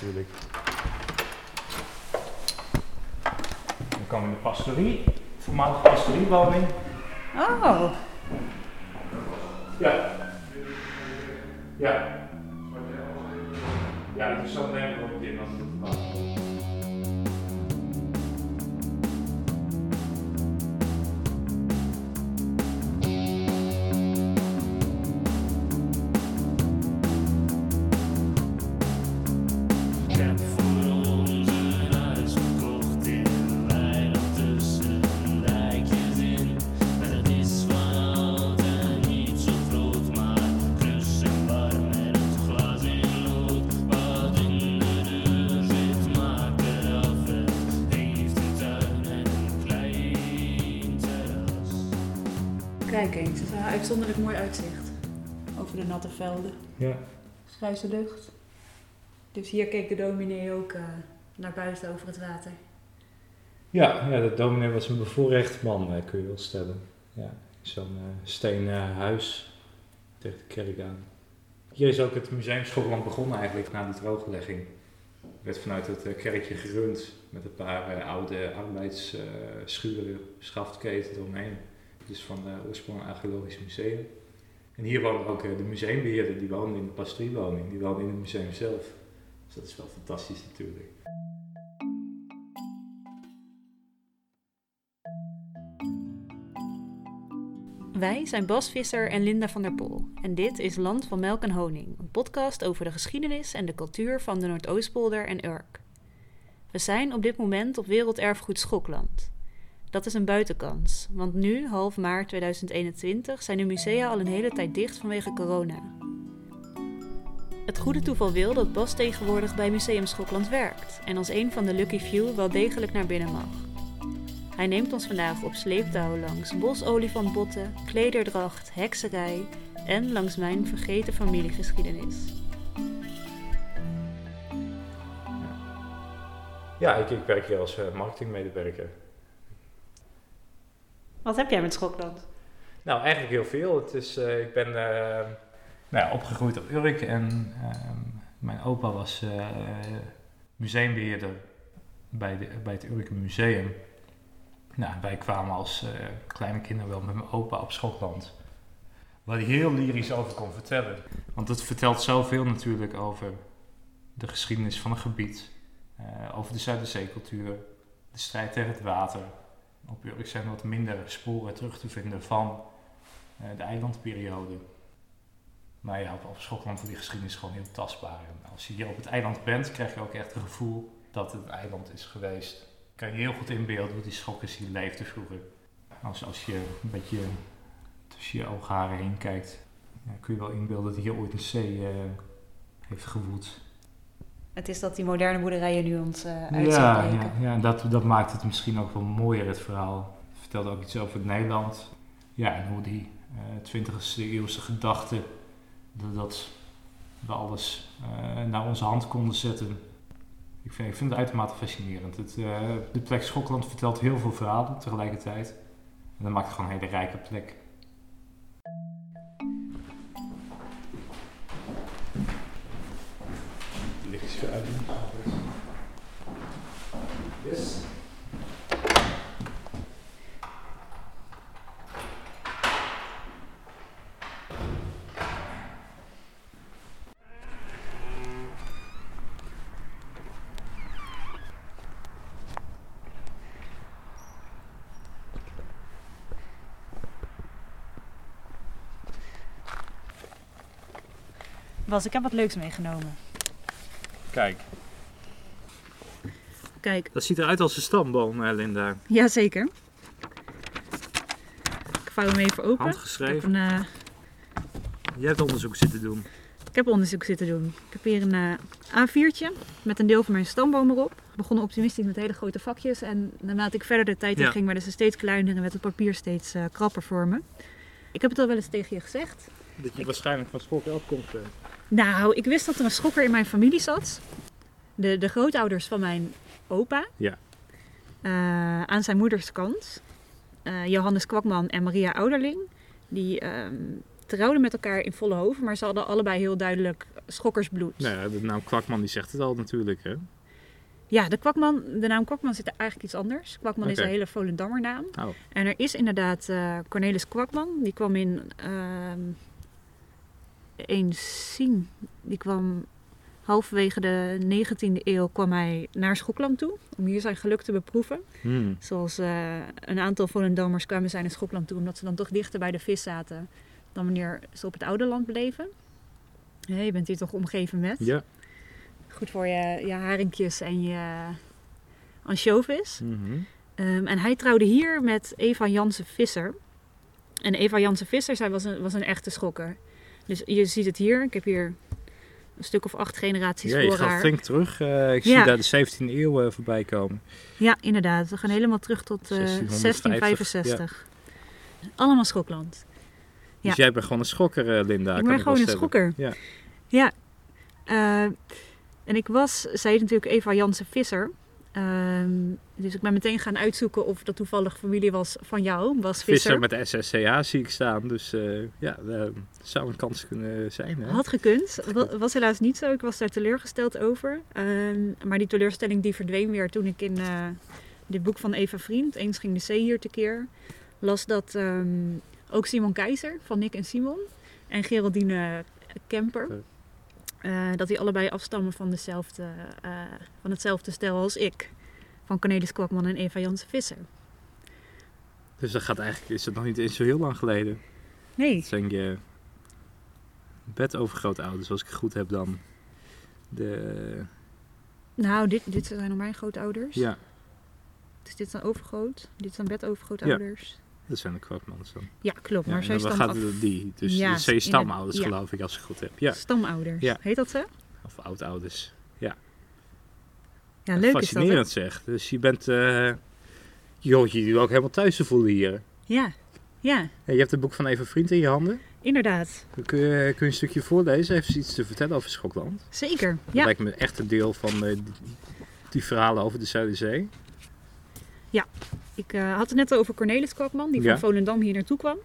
Natuurlijk. Dan komen we in de pastorie, voormalige pastoriewoning. Oh, Ja. Ja. Ja, dat is zo denk ik ook in uitzonderlijk mooi uitzicht. Over de natte velden. Ja. Grijze lucht. Dus hier keek de dominee ook eh, naar buiten over het water. Ja, ja, de dominee was een bevoorrecht man, eh, kun je wel stellen. Ja, zo'n eh, stenen huis tegen de kerk aan. Hier is ook het Museum Schotland begonnen eigenlijk na de drooglegging. Het werd vanuit het kerkje gerund met een paar oude arbeidsschuren, schaftketen eromheen. Dus van de oorsprong Archeologisch Museum. En hier woonde ook eh, de museumbeheerder, die woonde in de pastoriewoning, die woonde in het museum zelf. Dus dat is wel fantastisch natuurlijk. Wij zijn Bas Visser en Linda van der Pol. En dit is Land van Melk en Honing, een podcast over de geschiedenis en de cultuur van de Noordoostpolder en Urk. We zijn op dit moment op Werelderfgoed Schokland. Dat is een buitenkans, want nu, half maart 2021, zijn de musea al een hele tijd dicht vanwege corona. Het goede toeval wil dat Bas tegenwoordig bij Museum Schokland werkt en als een van de lucky few wel degelijk naar binnen mag. Hij neemt ons vandaag op sleeptouw langs bosolifantbotten, klederdracht, hekserij en langs mijn vergeten familiegeschiedenis. Ja, ik, ik werk hier als eh, marketingmedewerker. Wat heb jij met Schokland? Nou, eigenlijk heel veel. Het is, eh, ik ben eh, nou opgegroeid op Urk en ehm, mijn opa was eh, museumbeheerder bij, de, bij het Urk Museum. Nou, wij kwamen als kleine kinderen wel met mijn opa op Schotland. Waar hij heel lyrisch over kon vertellen. Want het vertelt zoveel natuurlijk over de geschiedenis van een gebied. over de Zuiderzeecultuur, de strijd tegen het water. Op Urk zijn wat minder sporen terug te vinden van eh, de eilandperiode. Maar ja, op, op Schotland die geschiedenis gewoon heel tastbaar. En als je hier op het eiland bent, krijg je ook echt het gevoel dat het een eiland is geweest. Kan je heel goed inbeelden hoe die schokkers hier leefden vroeger. Als, als je een beetje tussen je oogharen heen kijkt, kun je wel inbeelden dat hier ooit een zee eh, heeft gewoed. Het is dat die moderne boerderijen nu ons uh, uit Ja, ja, ja dat, dat maakt het misschien ook wel mooier, het verhaal. Het vertelt ook iets over Nederland. Ja, en hoe die eh 20e eeuwse gedachte, dat, dat we alles eh, naar onze hand konden zetten. Ik vind, ik vind het uitermate fascinerend. Het, de plek Schokland vertelt heel veel verhalen tegelijkertijd. En dat maakt het gewoon een hele rijke plek. Bas, ik heb wat leuks meegenomen. Kijk, Kijk, dat ziet eruit als een stamboom, eh, Linda. jazeker. Ik vouw hem even open. Ik heb, Handgeschreven. een, eh, Jij hebt onderzoek zitten doen. ik heb onderzoek zitten doen. Ik heb hier een eh, A4'tje met een deel van mijn stamboom erop. Ik begon optimistisch met hele grote vakjes. En naarmate ik verder de tijd in Ja. ging, werden ze steeds kleiner en werd het papier steeds eh, krapper voor me. Ik heb het al wel eens tegen je gezegd. Dat je waarschijnlijk van school afkomt. Nou, ik wist dat er een schokker in mijn familie zat. De, de grootouders van mijn opa. Ja. Eh, aan zijn moeders kant. Eh, Johannes Kwakman en Maria Ouderling. Die ehm, trouwden met elkaar in volle hoven, maar ze hadden allebei heel duidelijk schokkersbloed. Nou ja, de naam Kwakman die zegt het al natuurlijk, hè? Ja, de Kwakman, de naam Kwakman zit er eigenlijk iets anders. Kwakman is een hele Volendammer naam. Oh, En er is inderdaad eh, Cornelis Kwakman, die kwam in ehm een zien. Die kwam halverwege de 19e eeuw kwam hij naar Schokland toe om hier zijn geluk te beproeven. hmm. Zoals eh, een aantal Volendammers kwamen zij naar Schokland toe omdat ze dan toch dichter bij de vis zaten dan wanneer ze op het oude land bleven. Hé, je bent hier toch omgeven met. Ja. Goed voor je, je haringjes en je ansjovis. Mhm. Ehm, en hij trouwde hier met Eva Jansen Visser. En Eva Jansen Visser, zij was een, was een echte schokker. Dus je ziet het hier. Ik heb hier een stuk of acht generaties Ja, je voor gaat haar. flink terug. Eh, ik Ja. zie daar de 17e eeuw eh, voorbij komen. Ja, inderdaad. We gaan helemaal terug tot eh, 1650, 1665. Allemaal Schokland. Dus jij bent gewoon een schokker, eh, Linda. ik ben gewoon een schokker. Ja. Ja. Eh, en ik was, zij natuurlijk Eva Jansen Visser. Ehm, dus ik ben meteen gaan uitzoeken of dat toevallig familie was van jou, was Visser. Visser met SSCH zie ik staan. Dus eh, ja, dat zou een kans kunnen zijn. Hè? Had gekund. Wa- Was helaas niet zo. Ik was daar teleurgesteld over. Ehm, maar die teleurstelling die verdween weer toen ik in eh, dit boek van Eva Vriend, Eens ging de zee hier tekeer, las dat ook Simon Keizer van Nick en Simon en Geraldine Kemper, Eh, dat die allebei afstammen van, dezelfde, eh, van hetzelfde stel als ik. Van Cornelis Kwakman en Eva Jansen Visser. Dus dat gaat eigenlijk, is het nog niet eens zo heel lang geleden. Nee, Dat zijn je bedovergrootouders, als ik het goed heb dan. De, nou, dit, dit zijn nog mijn grootouders. ja, Dus dit zijn overgroot. Dit zijn bedovergrootouders. Dat zijn de kwakmans dan. Ja, klopt. Ja, Maar en zij stamt gaat af. die. Dus Ja, de stamouders ja. geloof ik, als ik het goed heb. Ja, Stamouders. Ja. Heet dat zo? of oudouders. Ja, leuk is dat. Fascinerend zeg. Dus je bent, je hoort je ook helemaal thuis te voelen hier. Ja, ja, Ja, je hebt het boek van Eva Vriend in je handen. inderdaad. Kun je, kun je een stukje voorlezen? Heeft ze iets te vertellen over Schokland? Zeker. Dat Ja, lijkt me echt een deel van eh, die, die verhalen over de Zuiderzee. Ik eh, had het net over Cornelis Kwakman, die Ja. van Volendam hier naartoe kwam.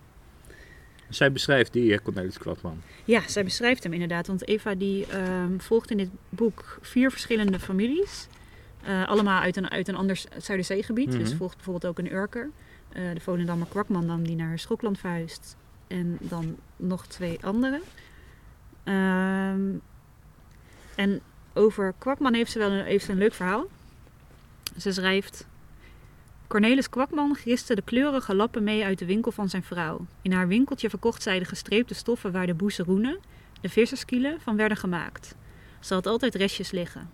Zij beschrijft die eh, Cornelis Kwakman. Ja, zij beschrijft hem inderdaad. Want Eva die ehm, volgt in dit boek vier verschillende families. Eh, allemaal uit een, uit een ander Zuiderzeegebied. Dus Mhm. volgt bijvoorbeeld ook een Urker. de Volendammer Kwakman dan die naar Schokland verhuist. En dan nog twee andere. Ehm, en over Kwakman heeft ze wel een, heeft ze een leuk verhaal. Ze schrijft... Cornelis Kwakman griste de kleurige lappen mee uit de winkel van zijn vrouw. In haar winkeltje verkocht zij de gestreepte stoffen waar de boezeroenen, de visserskielen, van werden gemaakt. Ze had altijd restjes liggen.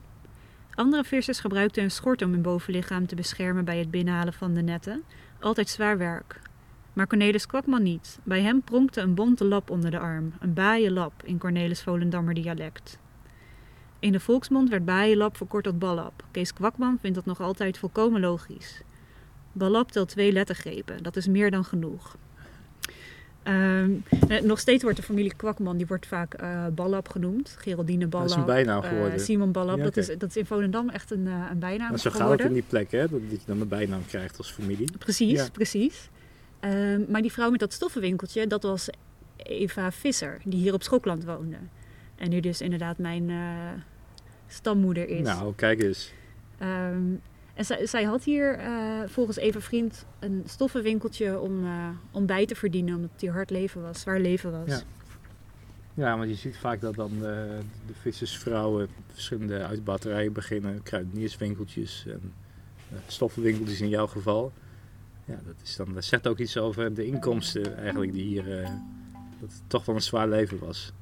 Andere vissers gebruikten een schort om hun bovenlichaam te beschermen bij het binnenhalen van de netten. Altijd zwaar werk. Maar Cornelis Kwakman niet. Bij hem pronkte een bonte lap onder de arm, een baaienlap in Cornelis Volendammer dialect. In de volksmond werd baaienlap verkort tot ballap. Kees Kwakman vindt dat nog altijd volkomen logisch. Ballap telt twee lettergrepen, dat is meer dan genoeg. Ehm, eh, nog steeds wordt de familie Kwakman die wordt vaak Ballap genoemd. Geraldine Ballap. Dat is een bijnaam eh, geworden. Simon Ballap. Ja, dat, is, dat is in Volendam echt een, eh, een bijnaam Maar zo gaat het geworden. in die plek, hè? Dat, je dan een bijnaam krijgt als familie. Precies, Ja. precies. Ehm, maar die vrouw met dat stoffenwinkeltje, dat was Eva Visser, die hier op Schokland woonde. En nu dus inderdaad mijn stammoeder is. Nou, kijk eens. Ehm, en zij, zij had hier eh, volgens Eva Vriend een stoffenwinkeltje om, eh, om bij te verdienen, omdat hier hard leven was, zwaar leven was. Ja. Ja, want je ziet vaak dat dan eh, de vissersvrouwen verschillende uitbatterijen beginnen. Kruidenierswinkeltjes en stoffenwinkeltjes in jouw geval. Ja, dat, is dan, dat zegt ook iets over de inkomsten eigenlijk die hier... dat het toch wel een zwaar leven was.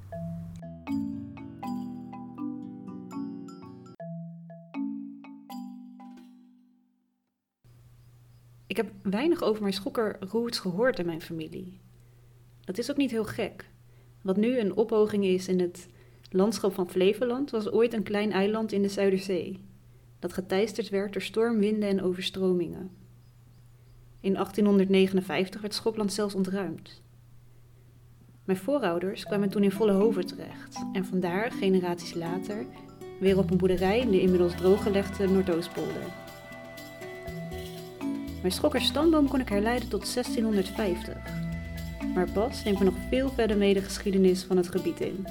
Weinig over mijn schokkerroots gehoord in mijn familie. Dat is ook niet heel gek. Wat nu een ophoging is in het landschap van Flevoland, was ooit een klein eiland in de Zuiderzee, dat geteisterd werd door stormwinden en overstromingen. In 1859 werd Schokland zelfs ontruimd. Mijn voorouders kwamen toen in volle hoven terecht en vandaar, generaties later, weer op een boerderij in de inmiddels drooggelegde Noordoostpolder. Mijn schokkersstamboom kon ik herleiden tot 1650. maar Bas neemt me nog veel verder mee de geschiedenis van het gebied in.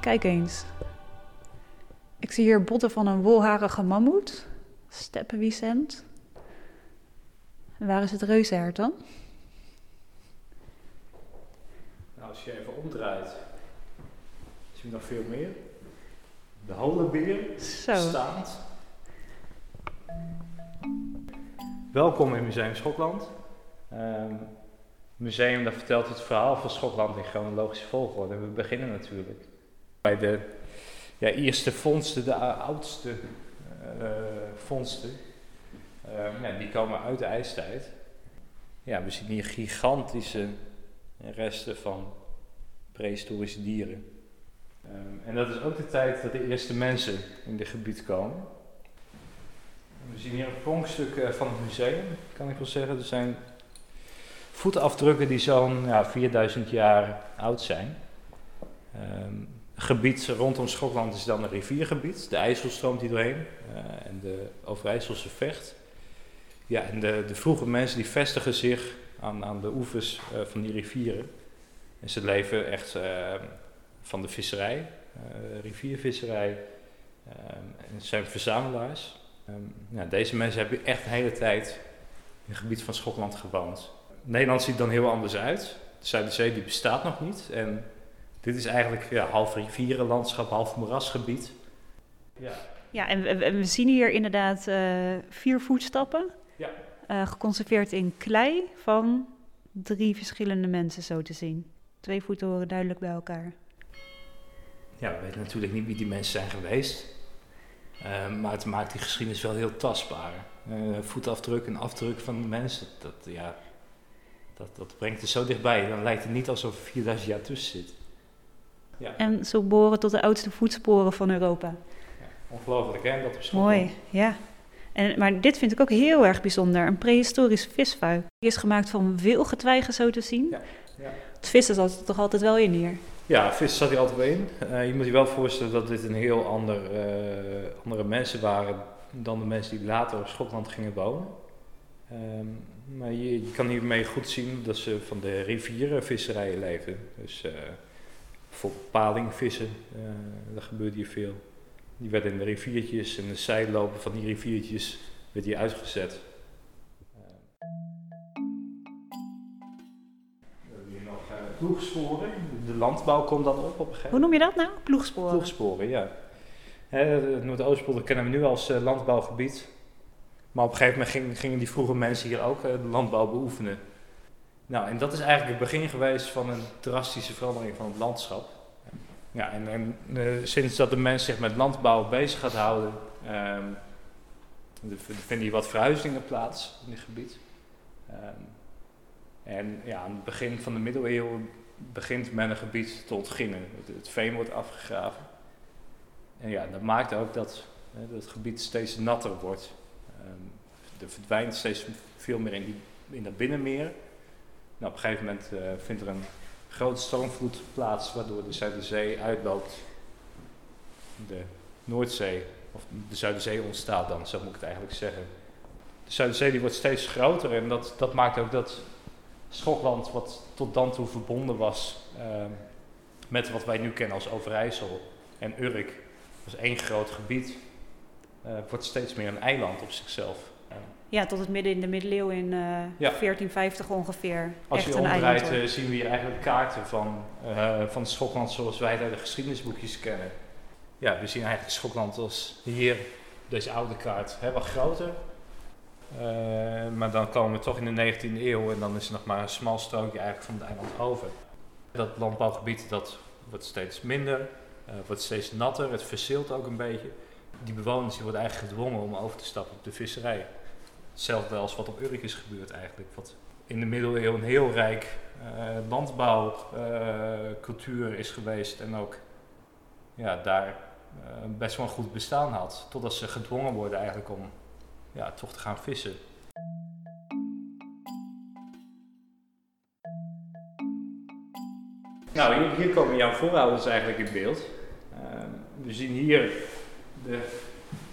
Kijk eens. Ik zie hier botten van een wolharige mammoet. Steppenwiesent. En waar is het reuzenhert dan? Nou, als je even omdraait, zie je nog veel meer. De holenbeer, Zo. staand. Welkom in Museum Schokland. Ehm, museum dat vertelt het verhaal van Schotland in chronologische volgorde. We beginnen natuurlijk bij de ja, eerste vondsten, de ou- oudste eh, vondsten. Ehm, ja, die komen uit de ijstijd. Ja, we zien hier gigantische resten van prehistorische dieren. Ehm, en dat is ook de tijd dat de eerste mensen in dit gebied komen. We zien hier een pronkstuk eh, van het museum, kan ik wel zeggen. Er zijn voetafdrukken die zo'n ja, 4000 jaar oud zijn. Ehm, het gebied rondom Schotland is dan een riviergebied. De IJssel stroomt hier doorheen eh, en de Overijsselse vecht. Ja, en de, de vroege mensen die vestigen zich aan, aan de oevers eh, van die rivieren. En ze leven echt eh, van de visserij, eh, riviervisserij. ehm, en zijn verzamelaars. Ehm, ja, deze mensen hebben echt de hele tijd in het gebied van Schotland gewoond. Nederland ziet er dan heel anders uit. De Zuiderzee die bestaat nog niet. En dit is eigenlijk ja, half rivierenlandschap, half moerasgebied. Ja. Ja, en we, we- we zien hier inderdaad eh, vier voetstappen. Ja. Eh, geconserveerd in klei van drie verschillende mensen zo te zien. Twee voeten horen duidelijk bij elkaar. Ja, we weten natuurlijk niet wie die mensen zijn geweest. Ehm, maar het maakt die geschiedenis wel heel tastbaar. Eh, voetafdruk en afdruk van de mensen, dat, ja, dat, dat brengt het zo dichtbij. Dan lijkt het niet alsof er 4000 jaar tussen zit. Ja, En zo behoren tot de oudste voetsporen van Europa. ongelooflijk hè, dat Schotland. Mooi, ja. En, maar dit vind ik ook heel erg bijzonder. Een prehistorisch visfuik. Die is gemaakt van wilgetwijgen zo te zien. Ja, ja. Het vissen zat er toch altijd wel in hier. Ja, vis zat hier altijd wel in. Eh, je moet je wel voorstellen dat dit een heel ander, eh, andere mensen waren dan de mensen die later op Schotland gingen wonen. Ehm, maar je, je kan hiermee goed zien dat ze van de rivierenvisserijen leefden. Dus eh bijvoorbeeld palingvissen, dat gebeurde hier veel. Die werden in de riviertjes en de zijlopen van die riviertjes werd hier uitgezet. Ploegsporen. De landbouw komt dan op op een gegeven Hoe noem je dat nou? Ploegsporen. Ploegsporen, ja. Het Noordoostpolder kennen we nu als eh, landbouwgebied. Maar op een gegeven moment gingen, gingen die vroege mensen hier ook eh, de landbouw beoefenen. Nou, en dat is eigenlijk het begin geweest van een drastische verandering van het landschap. Ja, en, en eh, sinds dat de mens zich met landbouw bezig gaat houden, ehm, er vinden hier wat verhuizingen plaats in dit gebied. Ehm, en ja, aan het begin van de middeleeuwen begint men een gebied te ontginnen. Het, veen wordt afgegraven. En ja, dat maakt ook dat hè, dat het gebied steeds natter wordt. Ehm, er verdwijnt steeds veel meer in, die, in dat binnenmeer. Nou, op een gegeven moment eh, vindt er een grote stormvloed plaats, waardoor de Zuiderzee uitloopt. De Noordzee, of de Zuiderzee ontstaat dan, zo moet ik het eigenlijk zeggen. De Zuiderzee die wordt steeds groter en dat, dat maakt ook dat Schotland, wat tot dan toe verbonden was ehm, met wat wij nu kennen als Overijssel en Urk, was één groot gebied, eh, wordt steeds meer een eiland op zichzelf. Ehm, Ja, tot het midden in de middeleeuwen in eh, Ja. 1450 ongeveer. als Echt je omdraait, eh, zien we hier eigenlijk kaarten van, eh, van Schotland zoals wij uit de geschiedenisboekjes kennen. Ja, we zien eigenlijk Schotland als hier, deze oude kaart, hè, wat groter. Eh, maar dan komen we toch in de 19e eeuw en dan is er nog maar een smal strookje eigenlijk van het eiland over. Dat landbouwgebied dat wordt steeds minder, eh, wordt steeds natter, het verzeelt ook een beetje. Die bewoners die worden eigenlijk gedwongen om over te stappen op de visserij. Hetzelfde als wat op Urk is gebeurd eigenlijk. Wat in de middeleeuwen een heel rijk eh landbouwcultuur is geweest en ook ja, daar best wel een goed bestaan had. Totdat ze gedwongen worden eigenlijk om ja, toch te gaan vissen. Nou, hier, hier komen jouw voorouders eigenlijk in beeld. Ehm, we zien hier de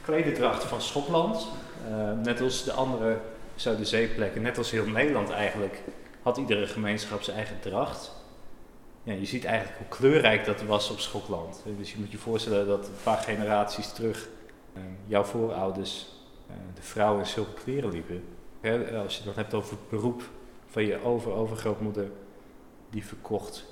klededracht van Schotland. Eh, net als de andere Zuiderzeeplekken, net als heel Nederland eigenlijk, had iedere gemeenschap zijn eigen dracht. Ja, je ziet eigenlijk hoe kleurrijk dat was op Schokland. Dus je moet je voorstellen dat een paar generaties terug eh, jouw voorouders, de vrouwen in zulke kleren liepen. Hè, als je het dan hebt over het beroep van je over-overgrootmoeder, die verkocht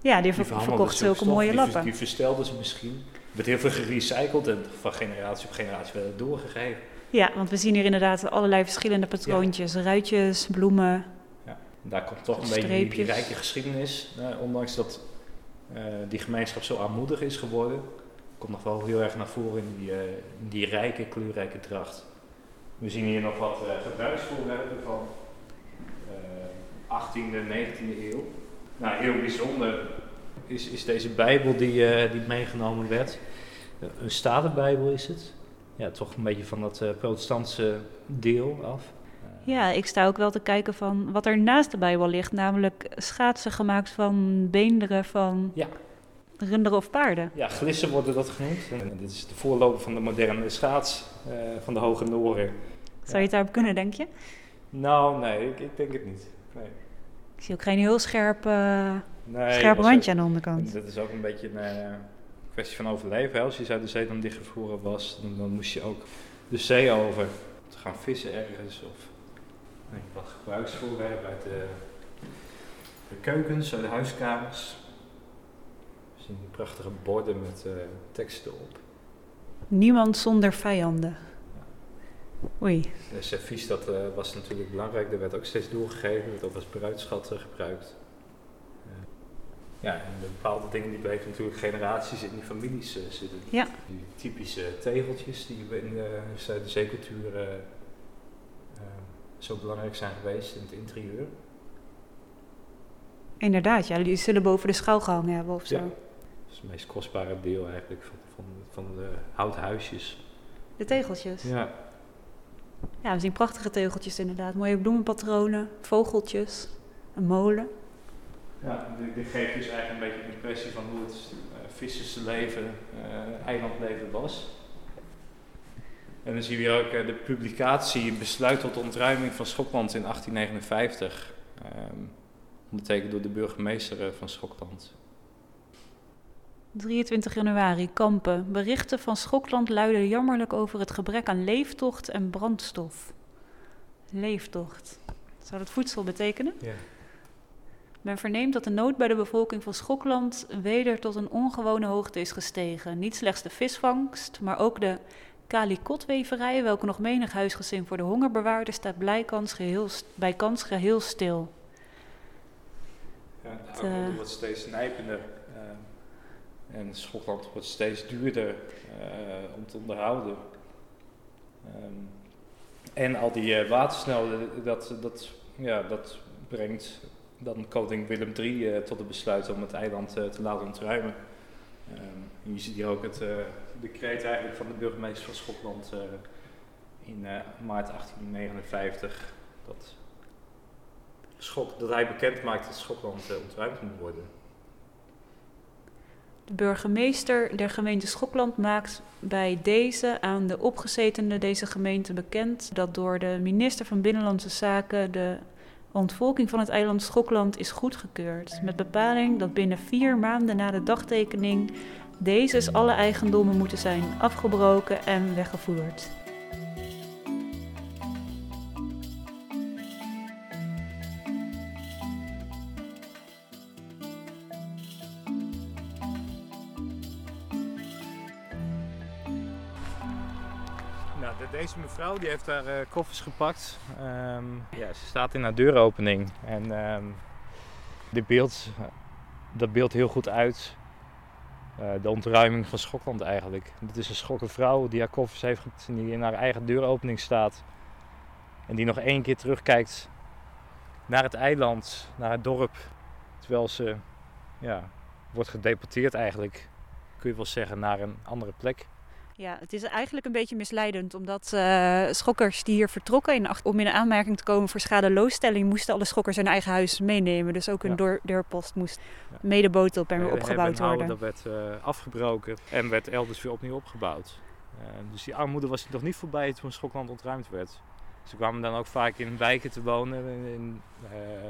Ja, die verkocht zulke stof, mooie die lappen. Die verstelden ze misschien. Er werd heel veel gerecycled en van generatie op generatie werd het doorgegeven. Ja, want we zien hier inderdaad allerlei verschillende patroontjes. Ruitjes, bloemen. Daar komt toch een beetje die, die rijke geschiedenis. eh, ondanks dat eh, die gemeenschap zo armoedig is geworden, komt nog wel heel erg naar voren in die, eh, in die rijke, kleurrijke dracht. We zien hier nog wat eh, gebruiksvoorwerpen van eh 18e, 19e eeuw. Nou, heel bijzonder is, is deze Bijbel die, eh, die meegenomen werd. Eh, Een Statenbijbel is het. Ja, toch een beetje van dat eh, protestantse deel af. Eh, Ja, ik sta ook wel te kijken van wat er naast de Bijbel ligt. Namelijk schaatsen gemaakt van beenderen van Ja. Runderen of paarden. Ja, glissen worden dat genoemd. En dit is de voorloper van de moderne schaats eh, van de Hoge Noren. Zou je het daarop kunnen, denk je? Nou, nee, ik, ik denk het niet. Nee. Ik zie ook geen heel scherp, nee scherp randje ook- aan de onderkant. Dat is ook een beetje een eh, kwestie van overleven. Hè. Als je uit de zee dan dichtgevroren was, dan, dan moest je ook de zee over om te gaan vissen ergens. Of nee, wat gebruiksvoorwerpen uit de, de keukens, uit de huiskamers. Zien die prachtige borden met eh, teksten op. Niemand zonder vijanden. Oei, De servies, dat eh, was natuurlijk belangrijk. Dat werd ook steeds doorgegeven. werd ook als bruidschat eh, gebruikt. Ja, en de bepaalde dingen die bleven natuurlijk generaties in die families zitten. Ja. Die typische tegeltjes die we in de Zuiderzeecultuur zo belangrijk zijn geweest in het interieur. inderdaad. Ja, die zullen boven de schouw gehangen hebben of zo. Ja. Dat is het meest kostbare deel eigenlijk van, van, van de houten huisjes. De tegeltjes. Ja. Ja, we zien prachtige tegeltjes inderdaad. Mooie bloemenpatronen, vogeltjes, een molen. Ja, dit, dit geeft dus eigenlijk een beetje een impressie van hoe het uh, vissersleven, eh eilandleven was. En dan zien we hier ook eh, de publicatie Besluit tot ontruiming van Schokland in 1859. ehm, ondertekend door de burgemeester eh, van Schokland. 23 januari, Kampen. Berichten van Schokland luiden jammerlijk over het gebrek aan leeftocht en brandstof. Leeftocht. Zou dat voedsel betekenen? Ja. Men verneemt dat de nood bij de bevolking van Schokland weder tot een ongewone hoogte is gestegen. Niet slechts de visvangst, maar ook de kalikotweverij, welke nog menig huisgezin voor de honger bewaarde, staat blijkans geheel, bijkans geheel stil. Ja, Het, armoede eh, wordt steeds nijpender. ehm, en Schotland wordt steeds duurder eh, om te onderhouden. Ehm, en al die eh, watersnelheden, dat, dat, ja, dat brengt dan koning Willem III eh, tot het besluit om het eiland te laten ontruimen. En je ziet hier ook het decreet eigenlijk van de burgemeester van Schotland in maart 1859. Dat Schok, dat hij bekend maakt dat Schotland eh, ontruimd moet worden. De burgemeester der gemeente Schokland maakt bij deze aan de opgezetenen deze gemeente bekend dat door de minister van Binnenlandse Zaken de ontvolking van het eiland Schokland is goedgekeurd. Met bepaling dat binnen vier maanden na de dagtekening deze alle eigendommen moeten zijn afgebroken en weggevoerd. Mevrouw die heeft haar eh, koffers gepakt. Ehm, ja, ze staat in haar deuropening. En ehm dit beeld, dat beeldt heel goed uit eh, de ontruiming van Schokland eigenlijk. Dit is een schokke vrouw die haar koffers heeft gepakt en die in haar eigen deuropening staat. En die nog één keer terugkijkt naar het eiland, naar het dorp. Terwijl ze ja, wordt gedeporteerd eigenlijk, kun je wel zeggen, naar een andere plek. Ja, het is eigenlijk een beetje misleidend, omdat eh, schokkers die hier vertrokken in om in aanmerking te komen voor schadeloosstelling, moesten alle schokkers hun eigen huis meenemen. Dus ook hun Ja. deurpost moest Ja. mede en weer opgebouwd worden. Dat werd eh, afgebroken en werd elders weer opnieuw opgebouwd. Eh, dus die armoede was nog niet voorbij toen Schokland ontruimd werd. Ze kwamen dan ook vaak in wijken te wonen, in, in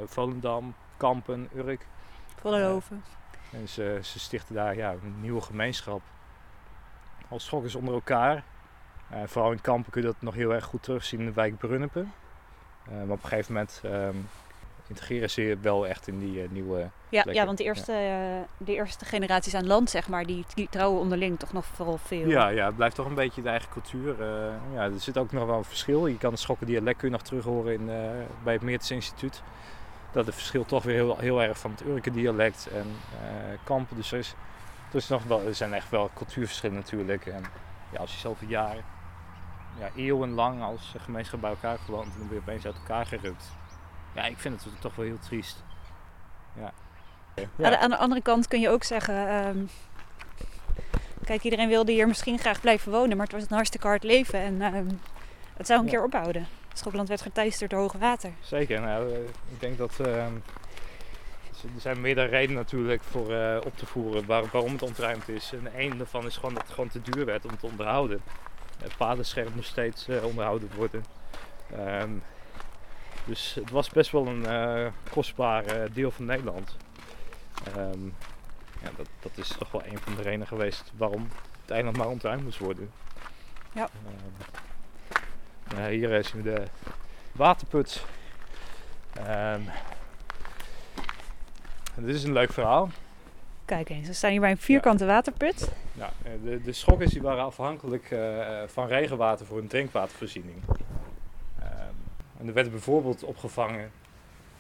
Volendam, Kampen, Urk. Vollenhoven. En ze, ze stichten daar ja, een nieuwe gemeenschap. Als schokkers onder elkaar. Eh, vooral in Kampen kun je dat nog heel erg goed terugzien in de wijk Brunnepen. Eh, maar op een gegeven moment ehm, integreren ze je wel echt in die eh, nieuwe... Ja, ja, want de eerste, de eerste generaties aan land, zeg maar, die, die trouwen onderling toch nog vooral veel. Ja, ja, het blijft toch een beetje de eigen cultuur. ja, er zit ook nog wel een verschil. Je kan het schokkendialect kun je nog terug horen in, bij het Meertens Instituut. Dat het verschilt toch weer heel, heel erg van het Urke dialect en Kampen. Dus er, is, er, is nog wel, er zijn echt wel cultuurverschillen natuurlijk. En ja, als je zoveel jaren, ja, eeuwenlang als gemeenschap bij elkaar gewoond en dan weer opeens uit elkaar gerukt. Ja, ik vind het toch wel heel triest. Ja. Aan, de, aan de andere kant kun je ook zeggen... ehm, kijk, iedereen wilde hier misschien graag blijven wonen, maar het was een hartstikke hard leven. En ehm, het zou een Ja. keer ophouden. Schokland werd geteisterd door hoog water. Zeker. Nou, eh, ik denk dat ehm, dus er zijn meerdere redenen natuurlijk voor eh, op te voeren waar- waarom het ontruimd is. En een daarvan is gewoon dat het gewoon te duur werd om te onderhouden. Het padenscherm moest steeds eh, onderhouden worden. Ehm, dus het was best wel een eh, kostbaar eh, deel van Nederland. Ehm, ja, dat, dat is toch wel een van de redenen geweest waarom het eiland maar ontruimd moest worden. Ja. Ehm, hier eh, zien we de waterput. Dit is een leuk verhaal. Kijk eens, we staan hier bij een vierkante waterput. Ja, eh, de, de schokkers die waren afhankelijk eh, van regenwater voor hun drinkwatervoorziening. Ehm, en er werd bijvoorbeeld opgevangen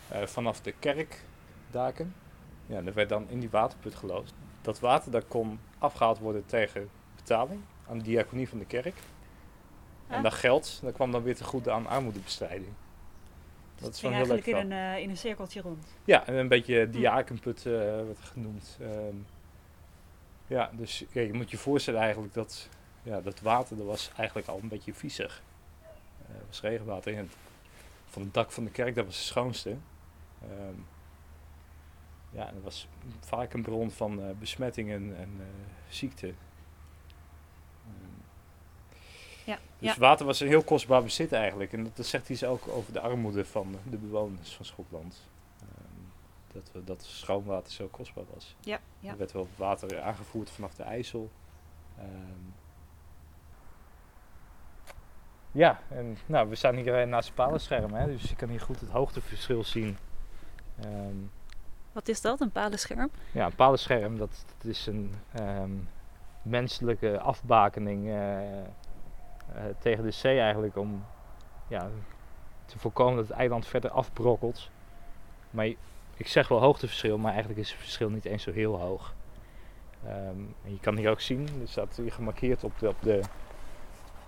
eh, vanaf de kerkdaken. Ja, er werd dan in die waterput geloosd. Dat water dat kon afgehaald worden tegen betaling aan de diaconie van de kerk. En Ah. dat geld dat kwam dan weer te goede aan armoedebestrijding. Dat is wel heel leuk eigenlijk in een, eh, in een cirkeltje rond. Ja, en een beetje diakenput eh werd genoemd. Ehm, ja, dus je moet je voorstellen eigenlijk dat ja, dat water dat was eigenlijk al een beetje viezig. Het was regenwater. En van het dak van de kerk, dat was het schoonste. Ehm, ja, dat was vaak een bron van besmettingen en eh, ziekte. Ja, dus ja. water was een heel kostbaar bezit eigenlijk. En dat, dat zegt iets ook over de armoede van de bewoners van Schotland. Ehm, dat, we, dat schoon water zo kostbaar was. Ja, ja. Er werd wel water aangevoerd vanaf de IJssel. Ehm, ja, en nou, we staan hier eh, naast het palenscherm, hè, dus je kan hier goed het hoogteverschil zien. Ehm, Wat is dat, een palenscherm? ja, een palenscherm, dat, dat is een ehm, menselijke afbakening eh, tegen de zee eigenlijk om ja, te voorkomen dat het eiland verder afbrokkelt. Maar ik zeg wel hoogteverschil, maar eigenlijk is het verschil niet eens zo heel hoog. Ehm, en je kan hier ook zien, er staat hier gemarkeerd op de,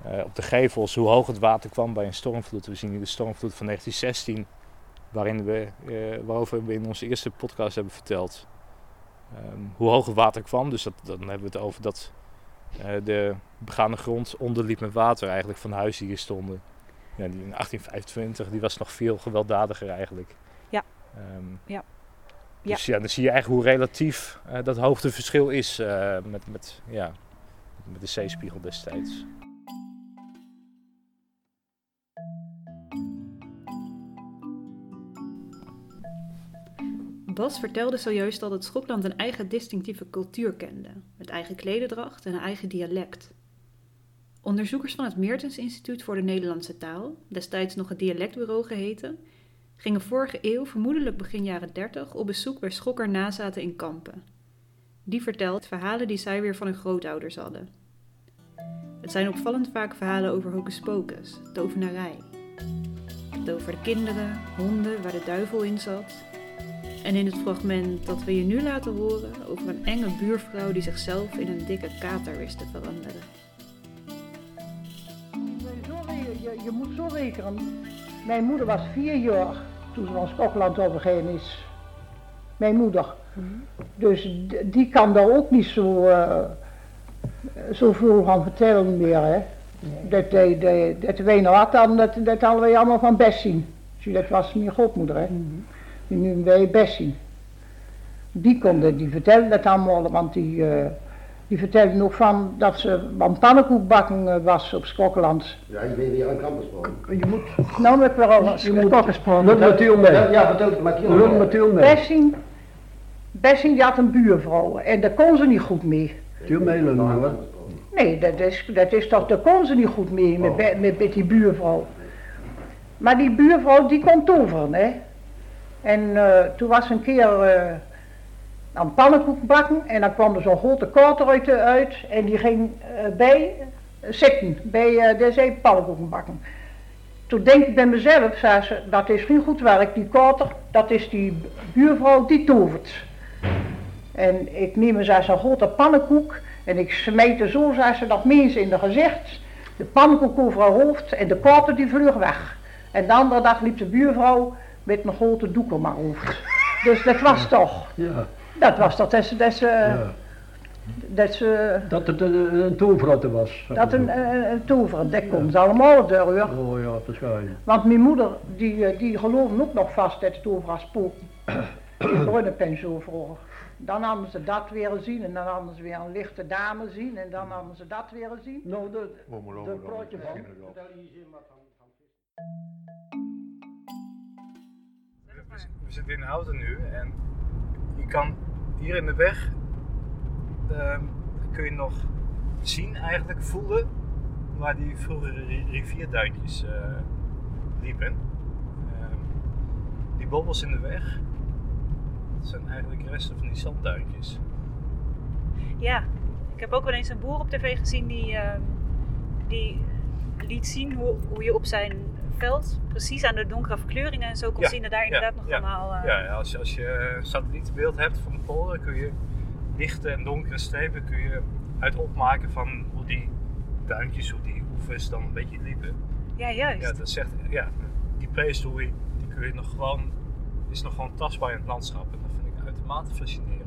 eh, op de gevels hoe hoog het water kwam bij een stormvloed. We zien hier de stormvloed van 1916, waarin we, eh, waarover we in onze eerste podcast hebben verteld ehm, hoe hoog het water kwam. Dus dat, dan hebben we het over dat eh, de begane grond onderliep met water eigenlijk van huizen die hier stonden. Ja, die in 1825 die was nog veel gewelddadiger eigenlijk. Ja. Ehm, Ja. Dus ja, dan zie je eigenlijk hoe relatief eh, dat hoogteverschil is eh, met, met, ja, met de zeespiegel destijds. Bas vertelde zojuist dat het Schotland een eigen distinctieve cultuur kende, eigen klededracht en een eigen dialect. Onderzoekers van het Meertens Instituut voor de Nederlandse Taal, destijds nog het Dialectbureau geheten, gingen vorige eeuw, vermoedelijk begin jaren 30, op bezoek bij schokker nazaten in Kampen. Die vertelt verhalen die zij weer van hun grootouders hadden. Het zijn opvallend vaak verhalen over hocus pocus, tovenarij. Het over de kinderen, honden waar de duivel in zat, en in het fragment dat we je nu laten horen over een enge buurvrouw die zichzelf in een dikke kater wist te veranderen. Zo re- je, je moet zo rekenen. Mijn moeder was vier jaar toen ze van Schokland overheen is. Mijn moeder. Dus d- die kan daar ook niet zo, eh, zoveel van vertellen meer. Hè. Dat, dat, dat, dat wij nog had, dan, dat, dat hadden wij allemaal van best zien. Dus dat was mijn grootmoeder. Hè. Die nu wij best zien. Die konden die vertellen dat allemaal, want die, eh, Die vertelde nog van dat ze van pannenkoekbakken eh, was op Schokkeland. Ja, je bent weer aan gesproken. Je moet Nou weer al Je moet- spot gesproken. Lul Mathiel mee. Ja, ja, vertel het maar. Lul Mathiel mee. Bessing, Bessing die had een buurvrouw en daar kon ze niet goed mee. Mathiel hoor. Nee, dat is, dat is toch, daar kon ze niet goed mee met, be- met, met die buurvrouw. Maar die buurvrouw die kon toveren, hè. En eh, toen was een keer eh aan pannenkoek bakken en dan kwam er zo'n grote korter uit, en die ging eh, bij zitten, bij de zee pannenkoeken bakken. Toen denk ik bij mezelf, zei ze, dat is geen goed werk, die korter, dat is die buurvrouw die tovert. En ik neem eens zo'n grote pannenkoek en ik smijt er zo, zei ze, dat mensen in de gezicht. De pannenkoek over haar hoofd en de korter die vlug weg. En de andere dag liep de buurvrouw met een grote doek om haar hoofd. Dus dat was toch, Ja, dat was toch, dat ze, dat ze, ja. dat ze, Dat het een, een was. dat een, een, dat komt allemaal door hoor. Oh ja, waarschijnlijk. Want mijn moeder, die, eh, die geloofde ook nog vast dat het overal spookte. In Brunnenpensioen vroeger. Dan hadden ze dat weer zien en dan hadden ze weer een lichte dame zien en dan hadden ze dat weer zien. Nou, de, de praatje van. We, we zitten in auto nu en je kan hier in de weg ehm, kun je nog zien, eigenlijk voelen, waar die vroegere ri- rivierduintjes eh, liepen. Ehm, die bobbels in de weg, dat zijn eigenlijk resten van die zandduintjes. Ja, ik heb ook wel eens een boer op tv gezien die, ehm, die liet zien hoe, hoe je op zijn veld precies aan de donkere verkleuringen en zo kon Ja, zien dat daar inderdaad nog allemaal... eh, Ja, als je, als je een satellietbeeld hebt van de polder, kun je lichte en donkere strepen kun je uit opmaken van hoe die duintjes, hoe die oevers dan een beetje liepen. ja, juist. Ja, dat zegt, ja, die prehistorie, die kun je nog gewoon, is nog gewoon tastbaar in het landschap. En dat vind ik uitermate fascinerend.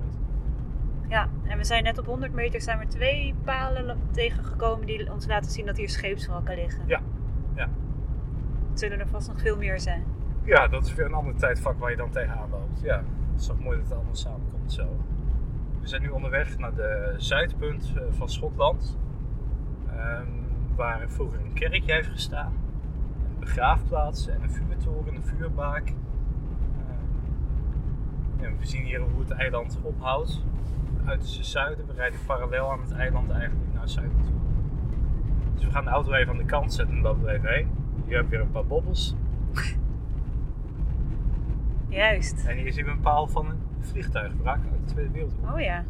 Ja, en we zijn net op 100 meter zijn we twee palen tegengekomen die ons laten zien dat hier scheepswrakken liggen. Ja, ja. Zullen er vast nog veel meer zijn. Ja, dat is weer een ander tijdvak waar je dan tegenaan loopt. Ja, het is toch mooi dat het allemaal samenkomt zo. We zijn nu onderweg naar de zuidpunt eh, van Schotland. ehm, waar vroeger een kerkje heeft gestaan. Een begraafplaats en een vuurtoren, een vuurbaak. Ehm, en we zien hier hoe het eiland ophoudt. Uit het zuiden. We rijden parallel aan het eiland eigenlijk naar het zuiden toe. Dus we gaan de auto even aan de kant zetten en lopen er even heen. Je weer een paar bobbels. Juist. En hier zien we een paal van een vliegtuigwrak uit de Tweede Wereldoorlog. Oh ja.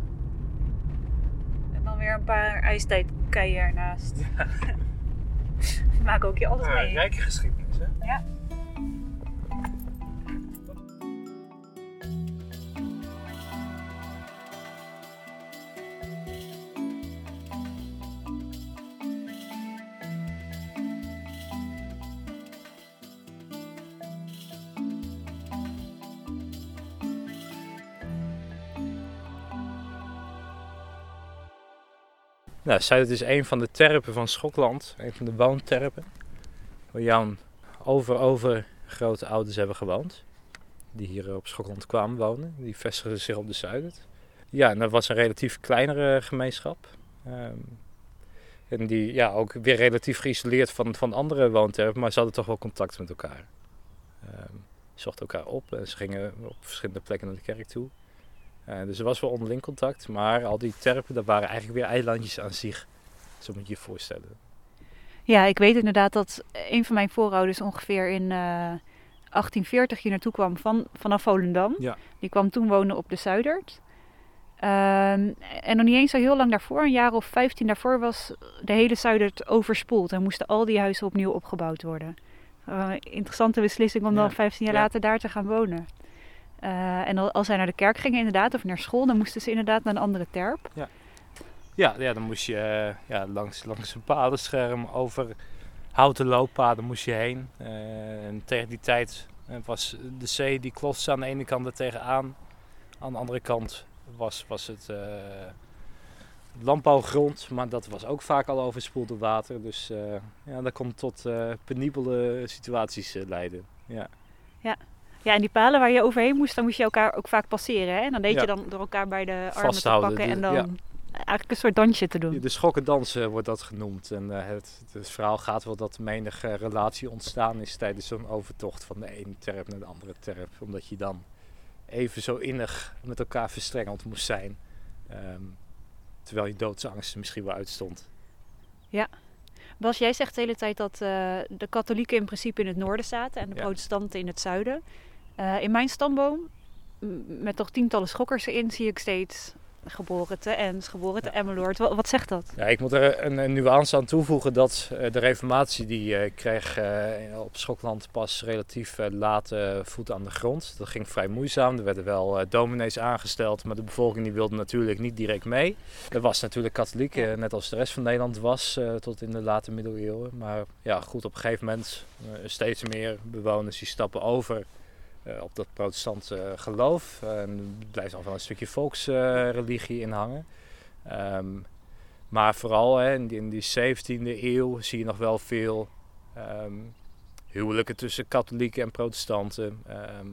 En dan weer een paar ijstijdkeien ernaast. Maken ook je alles Ja, mee. rijke geschiedenis, hè? Ja. Nou, is een van de terpen van Schotland. Een van de woonterpen. Waar Jan over, over grote ouders hebben gewoond. Die hier op Schotland kwamen wonen. Die vestigden zich op de Zuid. Ja, en dat was een relatief kleinere gemeenschap. Ehm, en die ja, ook weer relatief geïsoleerd van, van andere woonterpen. Maar ze hadden toch wel contact met elkaar. Ehm, ze zochten elkaar op en ze gingen op verschillende plekken naar de kerk toe. Eh, dus er was wel onderling contact, maar al die terpen, dat waren eigenlijk weer eilandjes aan zich. Zo moet je je voorstellen. Ja, ik weet inderdaad dat een van mijn voorouders ongeveer in eh, 1840 hier naartoe kwam van, vanaf Volendam. Ja. Die kwam toen wonen op de Zuidert. Ehm, en nog niet eens zo heel lang daarvoor, een jaar of 15 daarvoor, was de hele Zuidert overspoeld. En moesten al die huizen opnieuw opgebouwd worden. Eh, interessante beslissing om dan Ja. 15 jaar Ja. later daar te gaan wonen. Eh, en al- als zij naar de kerk gingen inderdaad, of naar school, dan moesten ze inderdaad naar een andere terp. Ja, ja dan moest je eh, ja, langs, langs een padenscherm over houten looppaden moest je heen. Eh, en tegen die tijd was de zee die klotste aan de ene kant er tegenaan. Aan de andere kant was, was het landbouwgrond, maar dat was ook vaak al overspoeld door water. Dus ja, dat kon tot penibele situaties leiden. Ja. Ja, en die palen waar je overheen moest, dan moest je elkaar ook vaak passeren. Hè? En dan deed Ja. je dan door elkaar bij de armen te pakken en dan ja. eigenlijk een soort dansje te doen. De schokkendansen wordt dat genoemd. En eh, het, het verhaal gaat wel dat menige relatie ontstaan is tijdens zo'n overtocht van de ene terp naar de andere terp. Omdat je dan even zo innig met elkaar verstrengeld moest zijn. Ehm, terwijl je doodsangst misschien wel uitstond. Bas, jij zegt de hele tijd dat eh, de katholieken in principe in het noorden zaten en de Ja. protestanten in het zuiden. Eh, in mijn stamboom, met toch tientallen schokkers erin, zie ik steeds geboren te Ens, geboren te Emmeloord. Wat, wat zegt dat? Ja, ik moet er een, een nuance aan toevoegen dat eh, de reformatie die eh, kreeg op Schokland pas relatief laat voet aan de grond. Dat ging vrij moeizaam. Er werden wel dominees aangesteld, maar de bevolking die wilde natuurlijk niet direct mee. Er was natuurlijk katholiek, net als de rest van Nederland was tot in de late middeleeuwen. Maar ja, goed, op een gegeven moment steeds meer bewoners die stappen over eh, op dat protestantse geloof. En er blijft nog wel een stukje volksreligie in hangen. Ehm, maar vooral hè, in, die, in die 17e eeuw zie je nog wel veel ehm, huwelijken tussen katholieken en protestanten. Ehm,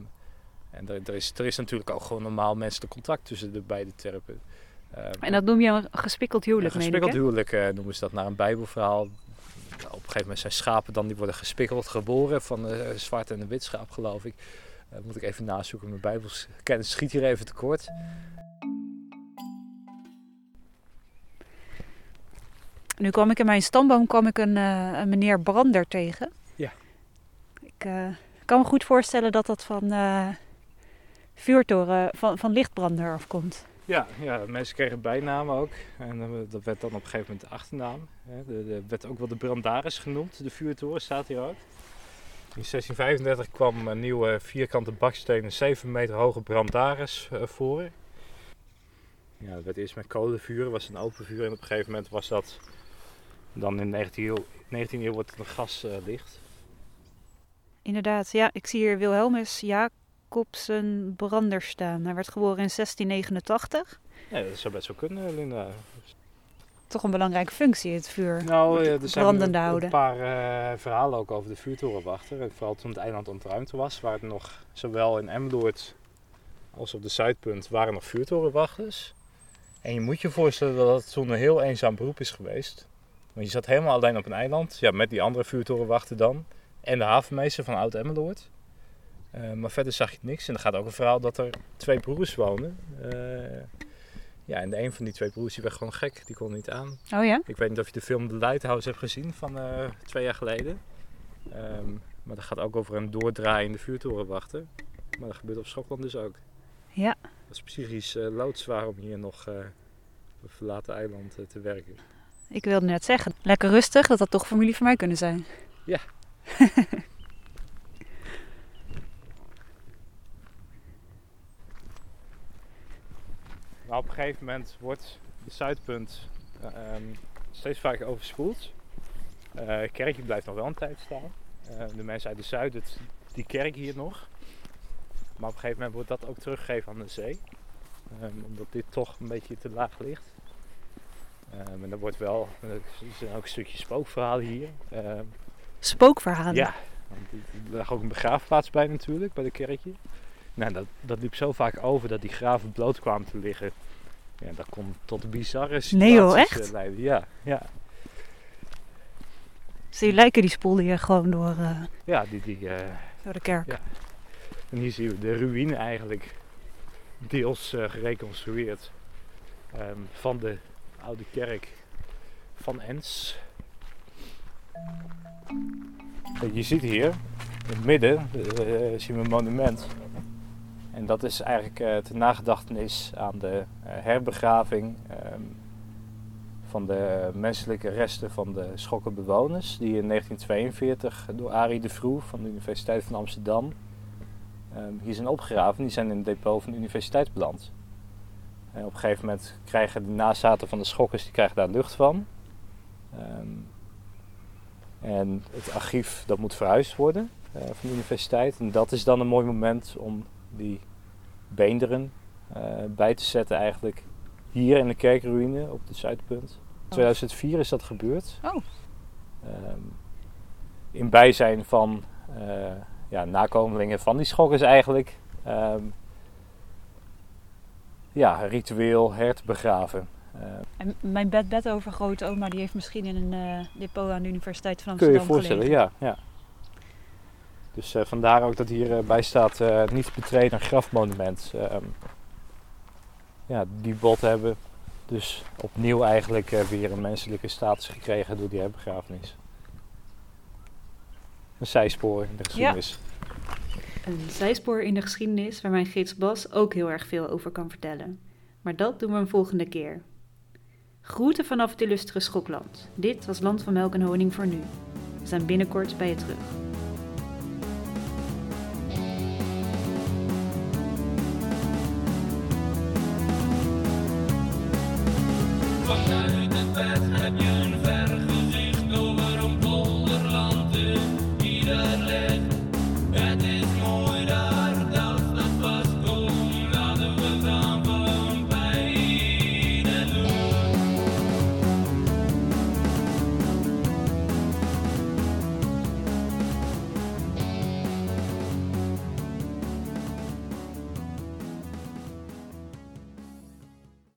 en er, er, is, er is natuurlijk ook gewoon normaal menselijk contact tussen de beide terpen. En dat noem je een gespikkeld huwelijk, een meen ik, gespikkeld huwelijk eh, noemen ze dat naar een bijbelverhaal. Op een gegeven moment zijn schapen dan, die worden gespikkeld geboren van een zwart en een wit schaap geloof ik. Eh, moet ik even nazoeken, mijn bijbelskennis schiet hier even tekort. Nu kwam ik in mijn stamboom kwam ik een, eh, een meneer Brander tegen. Ja. Ik eh, kan me goed voorstellen dat dat van vuurtoren, van, van lichtbrander afkomt. Ja, ja, mensen kregen bijnamen ook. En dat werd dan op een gegeven moment de achternaam. Hè. De, de, werd ook wel de Brandaris genoemd. De vuurtoren staat hier ook. In 1635 kwam een nieuwe vierkante bakstenen 7 meter hoge Brandaris eh, voor. Ja, dat werd eerst met kolenvuur, was een open vuur. En op een gegeven moment was dat dan in de 19e eeuw, 19e eeuw wordt het een gaslicht. Inderdaad, ja, ik zie hier Wilhelmus Jacobsen Brander staan. Hij werd geboren in 1689. ja, dat zou best wel kunnen, Linda. Toch een belangrijke functie, het vuur. Nou, eh, er zijn een, houden. een paar eh, verhalen ook over de vuurtorenwachter. En vooral toen het eiland ontruimd was, waar het nog zowel in Emmeloord als op de Zuidpunt waren nog vuurtorenwachters. En je moet je voorstellen dat het toen een heel eenzaam beroep is geweest. Want je zat helemaal alleen op een eiland, ja, met die andere vuurtorenwachter dan. En de havenmeester van Oud-Emmeloord. Eh, maar verder zag je niks. En er gaat ook een verhaal dat er twee broers wonen. Eh, ja, en de een van die twee broers die werd gewoon gek. Die kon niet aan. Oh ja? Ik weet niet of je de film The Lighthouse hebt gezien van eh, twee jaar geleden. Ehm, maar dat gaat ook over een doordraaiende vuurtorenwachter. Maar dat gebeurt op Schokland dus ook. Ja. Dat is psychisch eh, loodzwaar om hier nog eh, op een verlaten eiland te werken. Ik wilde net zeggen, lekker rustig, dat dat toch familie van mij kunnen zijn. Ja. Maar op een gegeven moment wordt de Zuidpunt eh, ehm, steeds vaker overspoeld. Eh kerkje blijft nog wel een tijd staan. Eh, de mensen uit de zuiden, het- die kerk hier nog. Maar op een gegeven moment wordt dat ook teruggegeven aan de zee. Ehm, omdat dit toch een beetje te laag ligt. Ehm, en er wordt wel, er zijn ook een stukje spookverhalen hier. Spookverhalen. ja, want er lag ook een begraafplaats bij natuurlijk, bij de kerkje. Nou, dat, dat liep zo vaak over dat die graven bloot kwamen te liggen. Ja, dat kon tot bizarre situaties Nee joh, eh, echt? leiden. Ja, ja. Dus die lijken die spoelden hier gewoon door, eh, ja die, die, eh, door de kerk. Ja. en hier zien we de ruïne eigenlijk deels gereconstrueerd ehm, van de oude kerk van Ens. Je ziet hier in het midden zien we een monument. En dat is eigenlijk ter nagedachtenis aan de eh, herbegraving ehm, van de menselijke resten van de schokkenbewoners. Die in 1942 door Arie de Vroe van de Universiteit van Amsterdam ehm, hier zijn opgegraven. Die zijn in het depot van de universiteit beland. En op een gegeven moment krijgen de nazaten van de schokkers die krijgen daar lucht van. Ehm, en het archief dat moet verhuisd worden eh, van de universiteit. En dat is dan een mooi moment om die beenderen eh, bij te zetten eigenlijk hier in de kerkruïne op de Zuidpunt. In 2004 is dat gebeurd. Oh. Ehm, in bijzijn van eh, ja, nakomelingen van die schokkers eigenlijk. ehm, ja, ritueel herbegraven. Eh, En mijn bed-bed overgrootoma, die heeft misschien in een eh, depot aan de Universiteit van kun je je Amsterdam voorstellen, gelegen. ja. ja. Dus eh, vandaar ook dat hierbij bij staat eh, niet betreden grafmonument. Ehm, ja, die bot hebben dus opnieuw eigenlijk eh, weer een menselijke status gekregen door die herbegrafenis. Een zijspoor in de geschiedenis. Een zijspoor in de geschiedenis waar mijn gids Bas ook heel erg veel over kan vertellen. Maar dat doen we een volgende keer. Groeten vanaf het illustere Schokland. Dit was Land van Melk en Honing voor nu. We zijn binnenkort bij je terug.